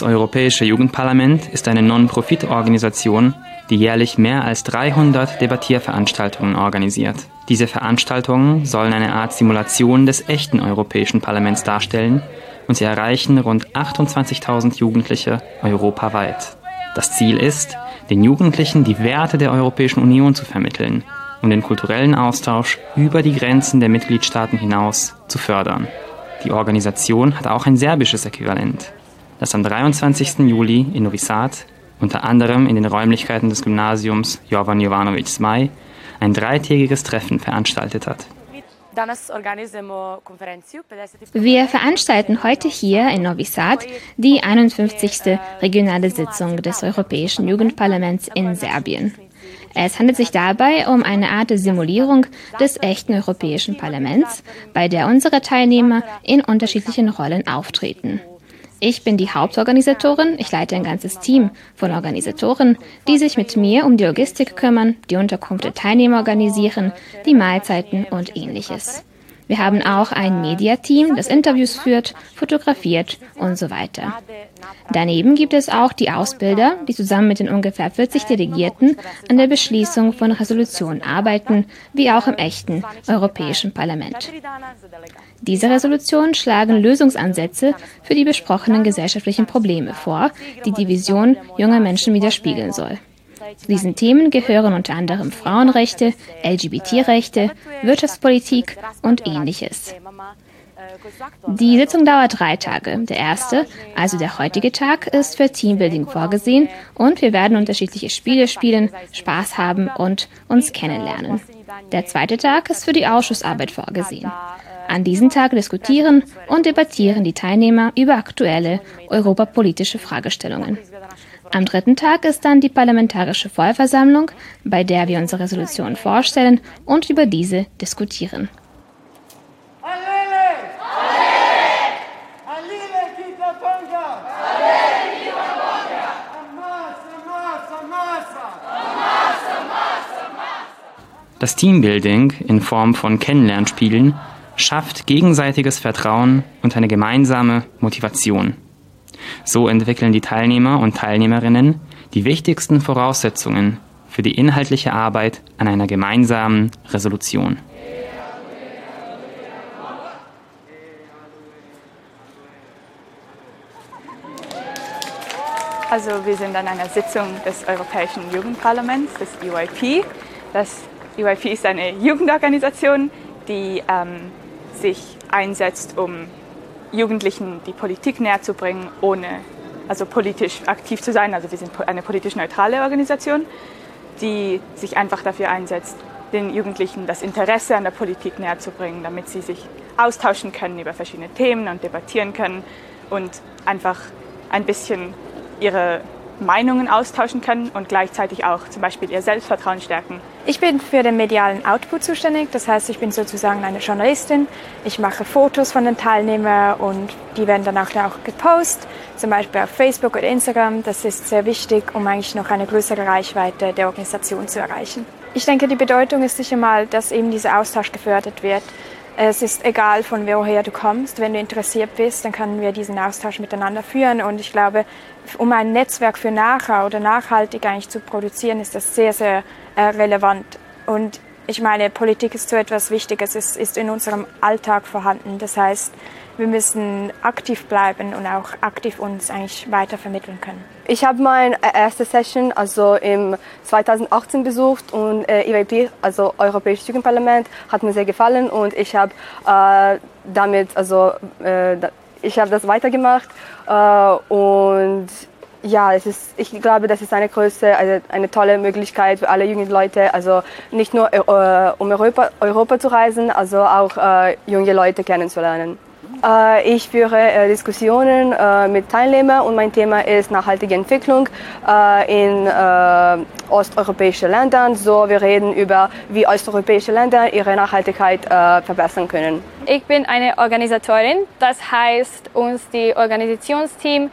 Das Europäische Jugendparlament ist eine Non-Profit-Organisation, die jährlich mehr als 300 Debattierveranstaltungen organisiert. Diese Veranstaltungen sollen eine Art Simulation des echten Europäischen Parlaments darstellen und sie erreichen rund 28.000 Jugendliche europaweit. Das Ziel ist, den Jugendlichen die Werte der Europäischen Union zu vermitteln und den kulturellen Austausch über die Grenzen der Mitgliedstaaten hinaus zu fördern. Die Organisation hat auch ein serbisches Äquivalent, das am 23. Juli in Novi Sad, unter anderem in den Räumlichkeiten des Gymnasiums Jovan Jovanovic Smaj, ein dreitägiges Treffen veranstaltet hat. Wir veranstalten heute hier in Novi Sad die 51. regionale Sitzung des Europäischen Jugendparlaments in Serbien. Es handelt sich dabei um eine Art Simulierung des echten Europäischen Parlaments, bei der unsere Teilnehmer in unterschiedlichen Rollen auftreten. Ich bin die Hauptorganisatorin. Ich leite ein ganzes Team von Organisatoren, die sich mit mir um die Logistik kümmern, die Unterkunft der Teilnehmer organisieren, die Mahlzeiten und ähnliches. Wir haben auch ein Mediateam, das Interviews führt, fotografiert und so weiter. Daneben gibt es auch die Ausbilder, die zusammen mit den ungefähr 40 Delegierten an der Beschließung von Resolutionen arbeiten, wie auch im echten Europäischen Parlament. Diese Resolutionen schlagen Lösungsansätze für die besprochenen gesellschaftlichen Probleme vor, die die Vision junger Menschen widerspiegeln soll. Zu diesen Themen gehören unter anderem Frauenrechte, LGBT-Rechte, Wirtschaftspolitik und ähnliches. Die Sitzung dauert drei Tage. Der erste, also der heutige Tag, ist für Teambuilding vorgesehen und wir werden unterschiedliche Spiele spielen, Spaß haben und uns kennenlernen. Der zweite Tag ist für die Ausschussarbeit vorgesehen. An diesem Tag diskutieren und debattieren die Teilnehmer über aktuelle europapolitische Fragestellungen. Am dritten Tag ist dann die Parlamentarische Vollversammlung, bei der wir unsere Resolution vorstellen und über diese diskutieren. Das Teambuilding in Form von Kennenlernspielen schafft gegenseitiges Vertrauen und eine gemeinsame Motivation. So entwickeln die Teilnehmer und Teilnehmerinnen die wichtigsten Voraussetzungen für die inhaltliche Arbeit an einer gemeinsamen Resolution. Also wir sind an einer Sitzung des Europäischen Jugendparlaments, des EYP. Das EYP ist eine Jugendorganisation, die ähm, sich einsetzt, um Jugendlichen die Politik näher zu bringen, ohne also politisch aktiv zu sein. Also wir sind eine politisch neutrale Organisation, die sich einfach dafür einsetzt, den Jugendlichen das Interesse an der Politik näher zu bringen, damit sie sich austauschen können über verschiedene Themen und debattieren können und einfach ein bisschen ihre Meinungen austauschen können und gleichzeitig auch zum Beispiel ihr Selbstvertrauen stärken. Ich bin für den medialen Output zuständig, das heißt, ich bin sozusagen eine Journalistin. Ich mache Fotos von den Teilnehmern und die werden dann auch, auch gepostet, zum Beispiel auf Facebook oder Instagram. Das ist sehr wichtig, um eigentlich noch eine größere Reichweite der Organisation zu erreichen. Ich denke, die Bedeutung ist sicher mal, dass eben dieser Austausch gefördert wird. Es ist egal, von woher du kommst. Wenn du interessiert bist, dann können wir diesen Austausch miteinander führen. Und ich glaube, um ein Netzwerk für nachher oder nachhaltig eigentlich zu produzieren, ist das sehr, sehr äh, relevant. Und ich meine, Politik ist so etwas Wichtiges, es ist in unserem Alltag vorhanden. Das heißt, wir müssen aktiv bleiben und auch aktiv uns eigentlich weiter vermitteln können. Ich habe meine erste Session also im 2018 besucht und äh, EYP, also Europäisches Jugendparlament, hat mir sehr gefallen und ich habe äh, damit also äh, ich habe das weitergemacht äh, und ja, es ist, ich glaube, das ist eine große, also eine tolle Möglichkeit für alle jungen Leute, also nicht nur äh, um Europa, Europa zu reisen, also auch äh, junge Leute kennenzulernen. Äh, ich führe äh, Diskussionen äh, mit Teilnehmern und mein Thema ist nachhaltige Entwicklung in osteuropäischen Ländern. So, wir reden über, wie osteuropäische Länder ihre Nachhaltigkeit verbessern können. Ich bin eine Organisatorin, das heißt, uns die Organisationsteam,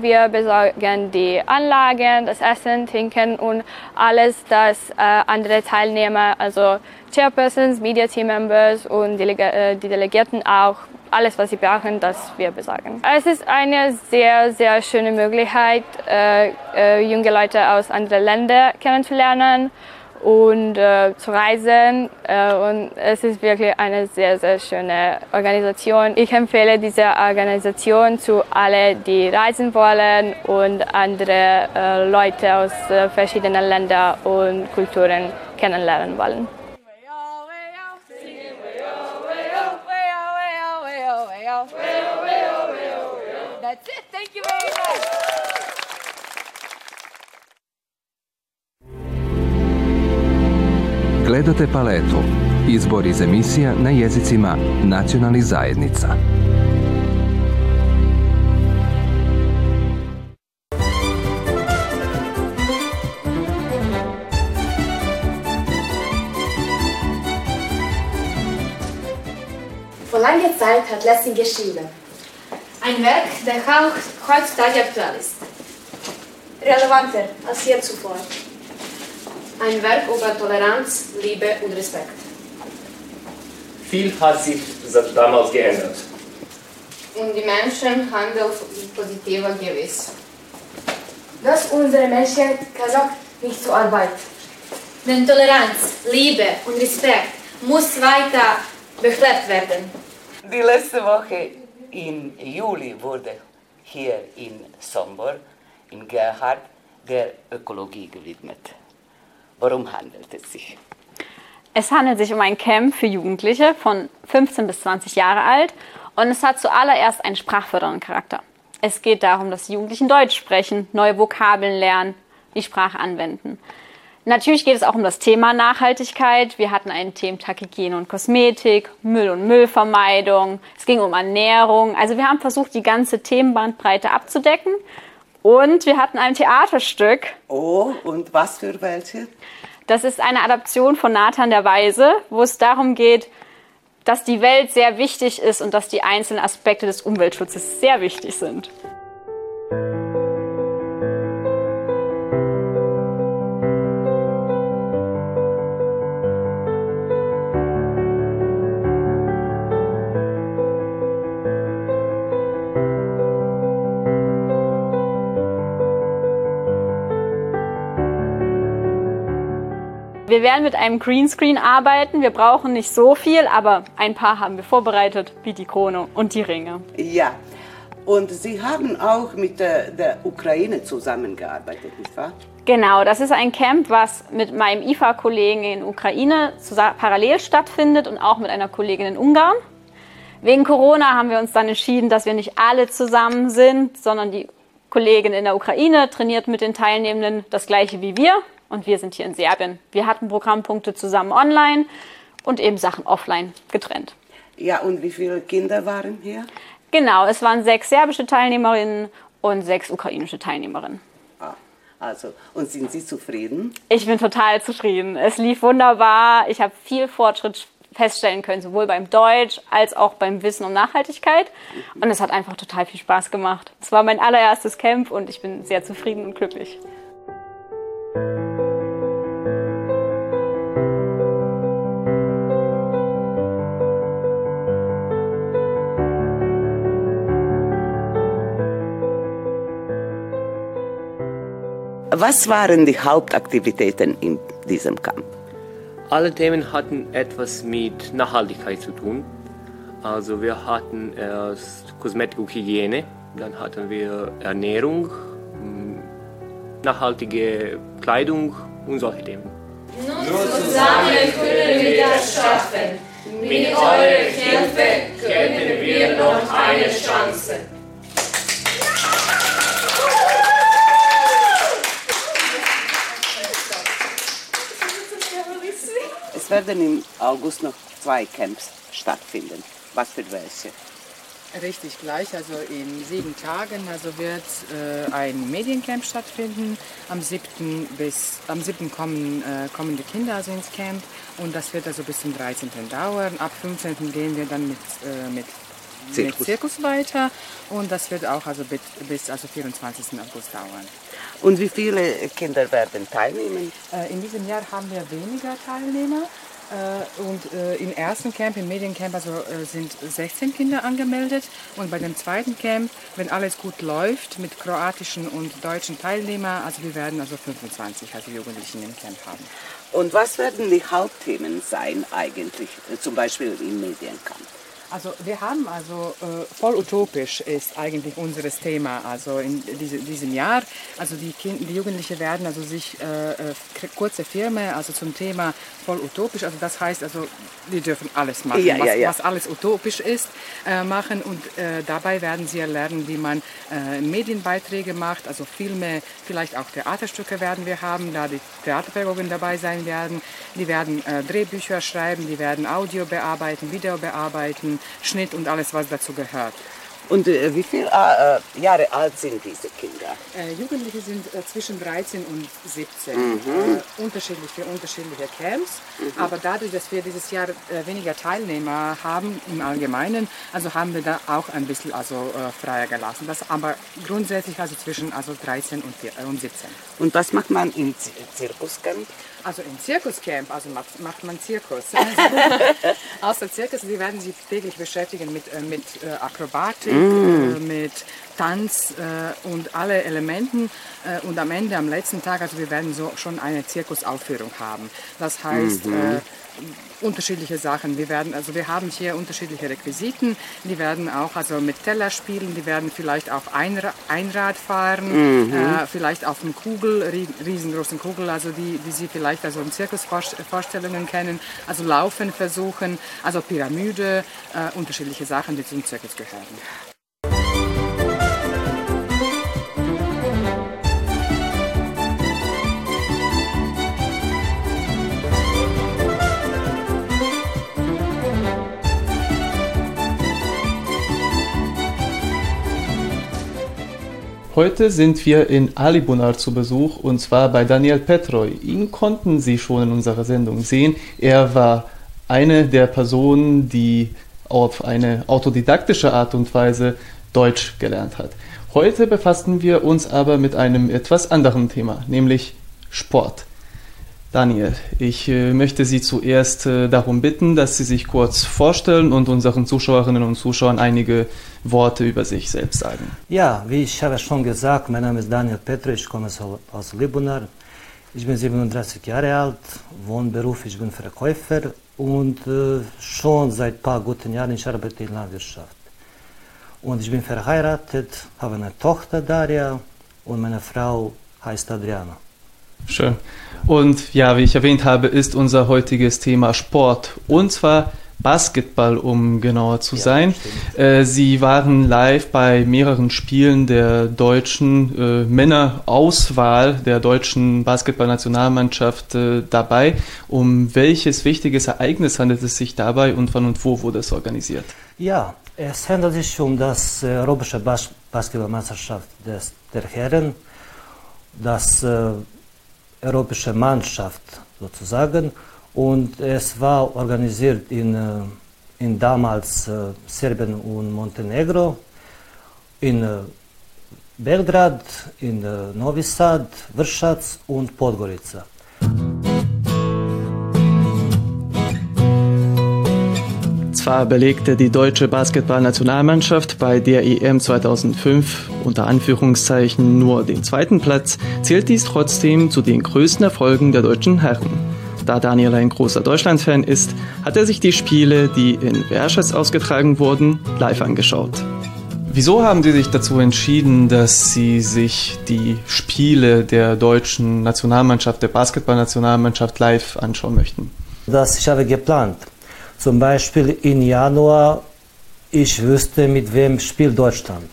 wir besorgen die Anlagen, das Essen, Trinken und alles, das andere Teilnehmer, also Chairpersons, Media Team Members und die Delegierten auch alles, was sie brauchen, das wir besorgen. Es ist eine sehr, sehr schöne Möglichkeit, äh, äh, junge Leute aus anderen Ländern kennenzulernen und äh, zu reisen. Äh, und es ist wirklich eine sehr, sehr schöne Organisation. Ich empfehle diese Organisation zu allen, die reisen wollen und andere äh, Leute aus äh, verschiedenen Ländern und Kulturen kennenlernen wollen. Gledate paletu. Izbor iz emisija na jezicima nacionalnih zajednica. Vor langer Zeit hat Lessing geschrieben. Ein Werk, der heutzutage aktuell ist. Relevanter als je zuvor. Ein Werk über Toleranz, Liebe und Respekt. Viel hat sich seit damals geändert. Und die Menschen handeln positiver gewiss. Dass unsere Menschheit kann auch nicht zur Arbeit. Denn Toleranz, Liebe und Respekt muss weiter belebt werden. Die letzte Woche im Juli wurde hier in Sombor, in Gerhard, der Ökologie gewidmet. Worum handelt es sich? Es handelt sich um ein Camp für Jugendliche von 15 bis 20 Jahre alt und es hat zuallererst einen sprachfördernden Charakter. Es geht darum, dass die Jugendlichen Deutsch sprechen, neue Vokabeln lernen, die Sprache anwenden. Natürlich geht es auch um das Thema Nachhaltigkeit. Wir hatten einen Thementag Hygiene und Kosmetik, Müll und Müllvermeidung. Es ging um Ernährung. Also wir haben versucht, die ganze Themenbandbreite abzudecken. Und wir hatten ein Theaterstück. Oh, und was für welche? Das ist eine Adaption von Nathan der Weise, wo es darum geht, dass die Welt sehr wichtig ist und dass die einzelnen Aspekte des Umweltschutzes sehr wichtig sind. Wir werden mit einem Greenscreen arbeiten. Wir brauchen nicht so viel, aber ein paar haben wir vorbereitet, wie die Krone und die Ringe. Ja, und Sie haben auch mit der, der Ukraine zusammengearbeitet, nicht wahr? Genau, das ist ein Camp, was mit meinem IFA-Kollegen in Ukraine parallel stattfindet und auch mit einer Kollegin in Ungarn. Wegen Corona haben wir uns dann entschieden, dass wir nicht alle zusammen sind, sondern die Kollegin in der Ukraine trainiert mit den Teilnehmenden das gleiche wie wir und wir sind hier in Serbien. Wir hatten Programmpunkte zusammen online und eben Sachen offline getrennt. Ja, und wie viele Kinder waren hier? Genau, es waren sechs serbische Teilnehmerinnen und sechs ukrainische Teilnehmerinnen. Ah, also, und sind Sie zufrieden? Ich bin total zufrieden. Es lief wunderbar. Ich habe viel Fortschritt feststellen können, sowohl beim Deutsch als auch beim Wissen um Nachhaltigkeit. Und es hat einfach total viel Spaß gemacht. Es war mein allererstes Camp und ich bin sehr zufrieden und glücklich. Was waren die Hauptaktivitäten in diesem Camp? Alle Themen hatten etwas mit Nachhaltigkeit zu tun. Also wir hatten erst Kosmetik und Hygiene, dann hatten wir Ernährung, nachhaltige Kleidung und solche Themen. Nur zusammen können wir das schaffen. Mit eurer Hilfe könnten wir noch eine Chance. Es werden im August noch zwei Camps stattfinden. Was für welche? Richtig gleich, also in sieben Tagen also wird äh, ein Mediencamp stattfinden. Am 7. bis am 7. kommen, äh, kommen die Kinder also ins Camp und das wird also bis zum 13. dauern. Ab 15. gehen wir dann mit, äh, mit, Zirkus. mit Zirkus weiter und das wird auch also bis, bis also 24. August dauern. Und wie viele Kinder werden teilnehmen? Äh, in diesem Jahr haben wir weniger Teilnehmer. Äh, und äh, im ersten Camp, im Mediencamp, also äh, sind 16 Kinder angemeldet. Und bei dem zweiten Camp, wenn alles gut läuft, mit kroatischen und deutschen Teilnehmern, also wir werden also 25, also Jugendlichen im Camp haben. Und was werden die Hauptthemen sein eigentlich, zum Beispiel im Mediencamp? Also wir haben also äh, voll utopisch ist eigentlich unser Thema also in diese, diesem Jahr also die Kinder, die Jugendlichen werden also sich äh, äh kurze Firmen also zum Thema voll utopisch also das heißt also die dürfen alles machen ja, was, ja, ja. was, alles utopisch ist äh, machen und äh, dabei werden sie lernen wie man äh, Medienbeiträge macht also Filme vielleicht auch Theaterstücke werden wir haben da die Theaterpädagogen dabei sein werden die werden Drehbücher schreiben die werden Audio bearbeiten Video bearbeiten Schnitt und alles, was dazu gehört. Und äh, wie viele äh, Jahre alt sind diese Kinder? Äh, Jugendliche sind äh, zwischen 13 und 17. Mhm. Äh, unterschiedlich für unterschiedliche Camps. Mhm. Aber dadurch, dass wir dieses Jahr äh, weniger Teilnehmer haben im Allgemeinen, also haben wir da auch ein bisschen also, freier gelassen. Das aber grundsätzlich also zwischen also 13 und, 4, und 17. Und was macht man im Zirkuscamp? Also im Zirkuscamp, also macht, macht man Zirkus. Außer Zirkus, sie werden sich täglich beschäftigen mit, äh, mit äh, Akrobatik, mm. äh, mit Tanz äh, und alle Elementen. Äh, und am Ende, am letzten Tag, also wir werden so schon eine Zirkusaufführung haben. Das heißt, mhm. Äh, unterschiedliche Sachen. Wir werden, also wir haben hier unterschiedliche Requisiten. Die werden auch also mit Teller spielen. Die werden vielleicht auch Einra Einrad fahren, mhm. äh, vielleicht auf einem Kugel, riesengroßen Kugel, also die, die Sie vielleicht also in Zirkusvorstellungen kennen. Also Laufen versuchen, also Pyramide, äh, unterschiedliche Sachen, die zum Zirkus gehören. Heute sind wir in Alibunar zu Besuch und zwar bei Daniel Petroy. Ihn konnten Sie schon in unserer Sendung sehen. Er war eine der Personen, die auf eine autodidaktische Art und Weise Deutsch gelernt hat. Heute befassen wir uns aber mit einem etwas anderen Thema, nämlich Sport. Daniel, ich äh, möchte Sie zuerst äh, darum bitten, dass Sie sich kurz vorstellen und unseren Zuschauerinnen und Zuschauern einige Worte über sich selbst sagen. Ja, wie ich habe schon gesagt, mein Name ist Daniel Petro, ich komme aus Libunar. Ich bin 37 Jahre alt, Wohnberuf, ich bin Verkäufer und äh, schon seit ein paar guten Jahren ich arbeite in Landwirtschaft. Und ich bin verheiratet, habe eine Tochter Daria und meine Frau heißt Adriana. Schön. Und ja, wie ich erwähnt habe, ist unser heutiges Thema Sport. Und zwar Basketball, um genauer zu sein. äh, sie waren live bei mehreren Spielen der deutschen äh, Männerauswahl der deutschen Basketballnationalmannschaft äh, dabei. Um welches wichtiges Ereignis handelt es sich dabei und wann und wo wurde es organisiert? Ja, es handelt sich um das äh, europäische Bas Basketballmeisterschaft des, der Herren. Das äh, europäische Mannschaft sozusagen. Und es war organisiert in, äh, in damals äh, Serbien und Montenegro, in äh, Belgrad, in Novi Sad, Vršac und Podgorica. Zwar belegte die deutsche Basketballnationalmannschaft bei der EM 2005 unter Anführungszeichen nur den zweiten Platz, zählt dies trotzdem zu den größten Erfolgen der deutschen Herren. Da Daniel ein großer Deutschland-Fan ist, hat er sich die Spiele, die in Verschitz ausgetragen wurden, live angeschaut. Wieso haben Sie sich dazu entschieden, dass Sie sich die Spiele der deutschen Nationalmannschaft, der Basketballnationalmannschaft live anschauen möchten? Das ich habe geplant. Zum Beispiel im Januar, ich wüsste, mit wem spielt Deutschland.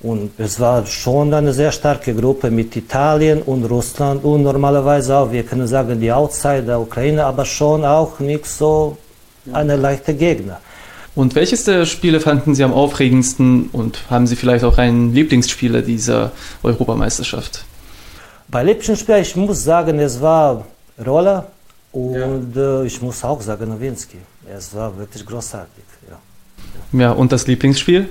Und es war schon eine sehr starke Gruppe mit Italien und Russland und normalerweise auch, wir können sagen, die Outsider der Ukraine, aber schon auch nicht so eine leichte Gegner. Und welches der Spiele fanden Sie am aufregendsten und haben Sie vielleicht auch einen Lieblingsspieler dieser Europameisterschaft? Bei Lieblingsspieler, ich muss sagen, es war Roller und ja. äh, ich muss auch sagen Nowinski. Es war wirklich großartig. Ja, ja und das Lieblingsspiel?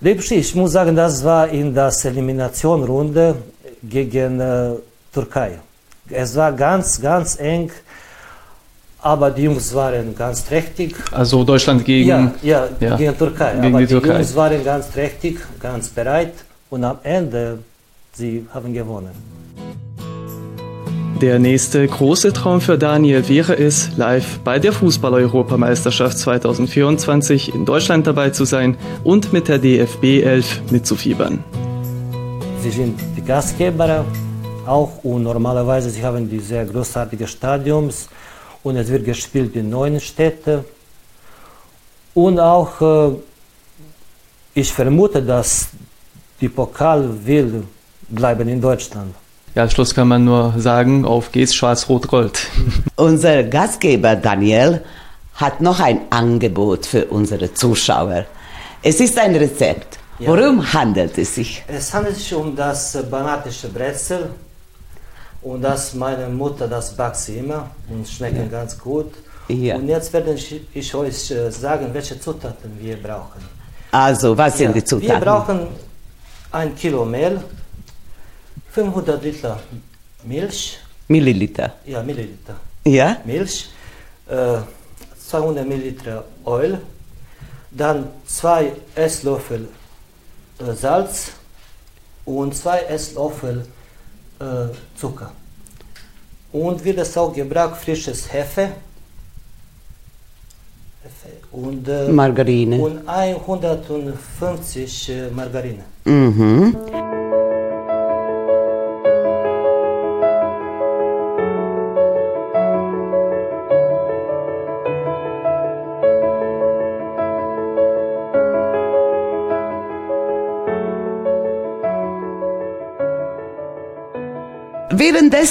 Lieblingsspiel, ich muss sagen, das war in der Eliminationrunde gegen äh, Türkei. Es war ganz, ganz eng, aber die Jungs waren ganz trächtig. Also Deutschland gegen, ja, ja, ja. gegen Türkei. Gegen aber die, die Türkei. Jungs waren ganz trächtig, ganz bereit und am Ende sie haben gewonnen. Der nächste große Traum für Daniel wäre es, live bei der Fußball-Europameisterschaft 2024 in Deutschland dabei zu sein und mit der DFB 11 mitzufiebern. Sie sind die Gastgeber auch und normalerweise sie haben die sehr großartigen Stadions und es wird gespielt in neun Städten und auch äh, ich vermute, dass die Pokal will bleiben in Deutschland. Ja, als Schluss kann man nur sagen, auf geht's, schwarz-rot-gold. Unser Gastgeber Daniel hat noch ein Angebot für unsere Zuschauer. Es ist ein Rezept. Ja. Worum handelt es sich? Es handelt sich um das banatische Brezel. Und das meine Mutter, das backt sie immer und schmecken ja. ganz gut. Ja. Und jetzt werde ich, ich euch äh, sagen, welche Zutaten wir brauchen. Also, was sind die Zutaten? Wir brauchen ein Kilo Mehl, 500 Liter Milch. Milliliter. Ja, Milliliter. Ja. Milch. Äh, 200 Milliliter Öl. Dann zwei Esslöffel äh, Salz und zwei Esslöffel äh, Zucker. Und wird es auch gebraucht frisches Hefe. Und, äh, Margarine. Und 150 äh, Margarine. Mhm.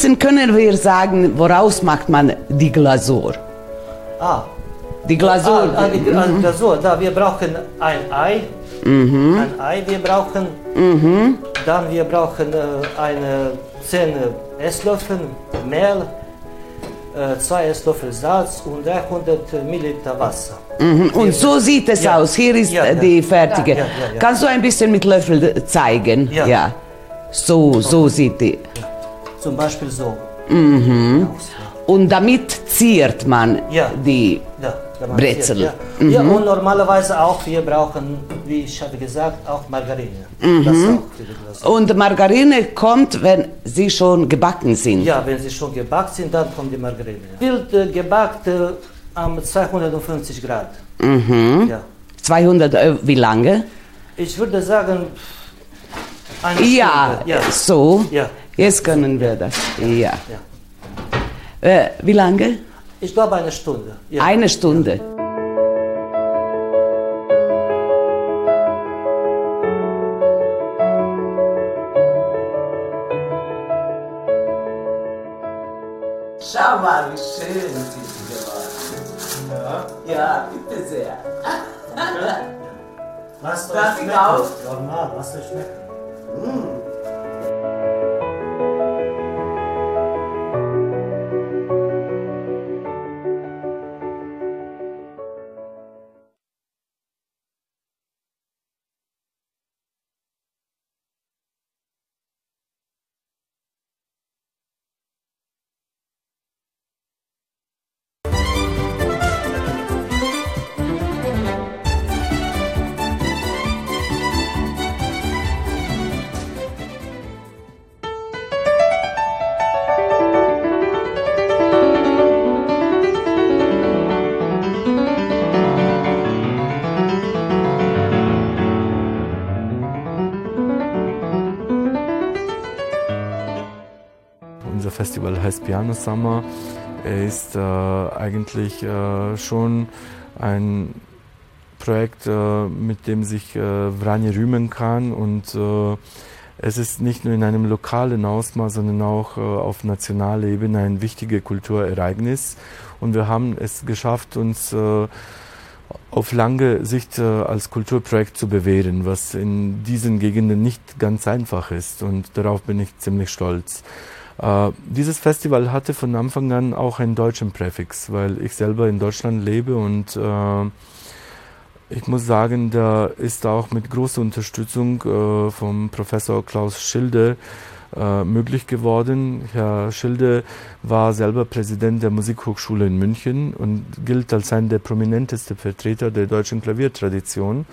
Währenddessen können wir sagen, woraus macht man die Glasur? Ah. Die Glasur. Ah, ah, die, mhm. Glasur. Da, wir brauchen ein Ei. Mhm. Ein Ei wir brauchen. Mhm. Dann wir brauchen äh, eine 10 Esslöffel Mehl, äh, zwei Esslöffel Salz und 300 Milliliter Wasser. Mhm. Und so sieht es ja. aus. Hier ist ja, die fertige. Ja, Kannst du ein bisschen mit Löffel zeigen? Ja. So, so sieht die. Zum Beispiel so. Mhm. Und damit ziert man ja. die ja, Brezel. Ja. Mhm. ja. und normalerweise auch, wir brauchen, wie ich habe gesagt, auch Margarine. Mhm. Auch und Margarine kommt, wenn sie schon gebacken sind? Ja, wenn sie schon gebacken sind, dann kommt die Margarine. Wird äh, gebackt äh, am 250 Grad. Mhm. Ja. 200, äh, wie lange? Ich würde sagen, eine ja, Stunde. Ja, so. Ja. Jetzt können wir das. Ja. ja. Äh, wie lange? Ich glaube eine Stunde. Ja. Eine Stunde. Schau mal, wie schön sie geworden Ja. Ja, bitte sehr. Was soll das schmecken? Auch? Normal, was soll schmecken? Mm. Heißt Piano Summer. Er ist äh, eigentlich äh, schon ein Projekt, äh, mit dem sich äh, Vranje rühmen kann und äh, es ist nicht nur in einem lokalen Ausmaß, sondern auch äh, auf nationaler Ebene ein wichtiges Kulturereignis. Und wir haben es geschafft, uns auf lange Sicht äh, als Kulturprojekt zu bewähren, was in diesen Gegenden nicht ganz einfach ist. Und darauf bin ich ziemlich stolz. Äh, dieses Festival hatte von Anfang an auch einen deutschen Präfix, weil ich selber in Deutschland lebe und äh, ich muss sagen, da ist auch mit großer Unterstützung äh, vom Professor Klaus Schilde äh, möglich geworden. Herr Schilde war selber Präsident der Musikhochschule in München und gilt als einer der prominentesten Vertreter der deutschen Klaviertradition.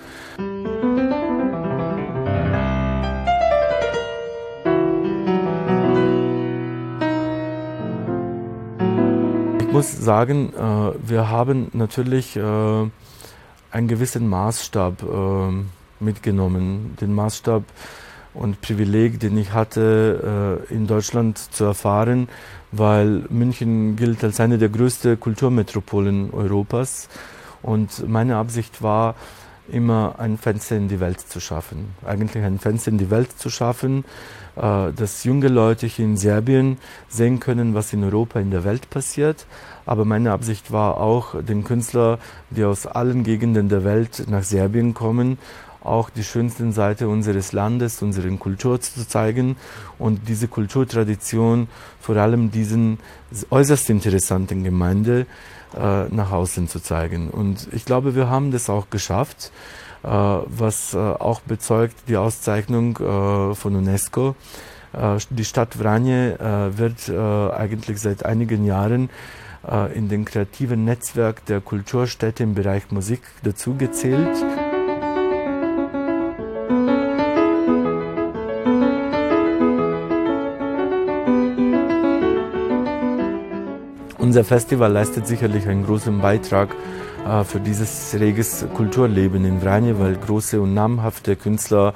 Muss sagen, äh, wir haben natürlich äh, einen gewissen Maßstab äh, mitgenommen. Den Maßstab und Privileg, den ich hatte, äh, in Deutschland zu erfahren, weil München gilt als eine der größten Kulturmetropolen Europas. Und meine Absicht war, immer ein Fenster in die Welt zu schaffen. Eigentlich ein Fenster in die Welt zu schaffen, äh, dass junge Leute hier in Serbien sehen können, was in Europa, in der Welt passiert. Aber meine Absicht war auch, den Künstler, die aus allen Gegenden der Welt nach Serbien kommen, auch die schönsten Seite unseres Landes, unsere Kultur zu zeigen und diese Kulturtradition vor allem diesen äußerst interessanten Gemeinde nach außen zu zeigen. Und ich glaube, wir haben das auch geschafft, äh, was äh, auch bezeugt die Auszeichnung äh, von UNESCO. Äh, die Stadt Vranje äh, wird eigentlich seit einigen Jahren in den kreativen Netzwerk der Kulturstädte im Bereich Musik dazugezählt. Unser Festival leistet sicherlich einen großen Beitrag äh, für dieses reges Kulturleben in Vranje, weil große und namhafte Künstler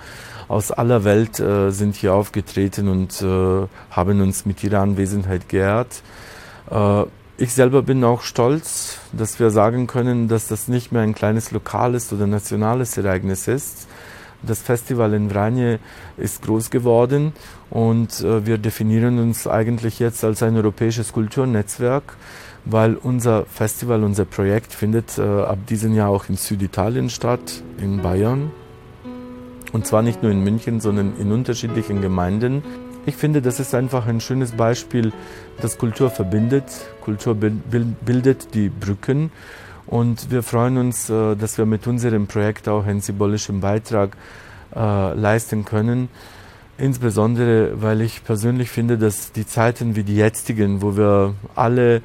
aus aller Welt äh, sind hier aufgetreten und äh, haben uns mit ihrer Anwesenheit geehrt. Äh, ich selber bin auch stolz, dass wir sagen können, dass das nicht mehr ein kleines lokales oder nationales Ereignis ist, das Festival in Vranje ist groß geworden und äh, wir definieren uns eigentlich jetzt als ein europäisches Kulturnetzwerk, weil unser Festival, unser Projekt findet äh, ab diesem Jahr auch in Süditalien statt, in Bayern. Und zwar nicht nur in München, sondern in unterschiedlichen Gemeinden. Ich finde, das ist einfach ein schönes Beispiel, dass Kultur verbindet. Kultur bildet die Brücken und wir freuen uns, äh, dass wir mit unserem Projekt auch einen symbolischen Beitrag äh, leisten können. Insbesondere, weil ich persönlich finde, dass die Zeiten wie die jetzigen, wo wir alle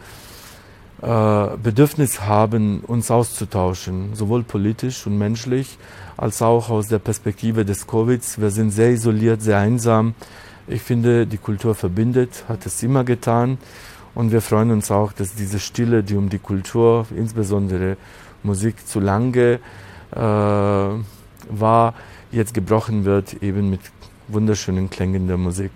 äh, Bedürfnis haben, uns auszutauschen, sowohl politisch und menschlich, als auch aus der Perspektive des Covids. Wir sind sehr isoliert, sehr einsam. Ich finde, die Kultur verbindet, hat es immer getan. Und wir freuen uns auch, dass diese Stille, die um die Kultur, insbesondere Musik, zu lange äh, war, jetzt gebrochen wird, eben mit wunderschönen Klängen der Musik.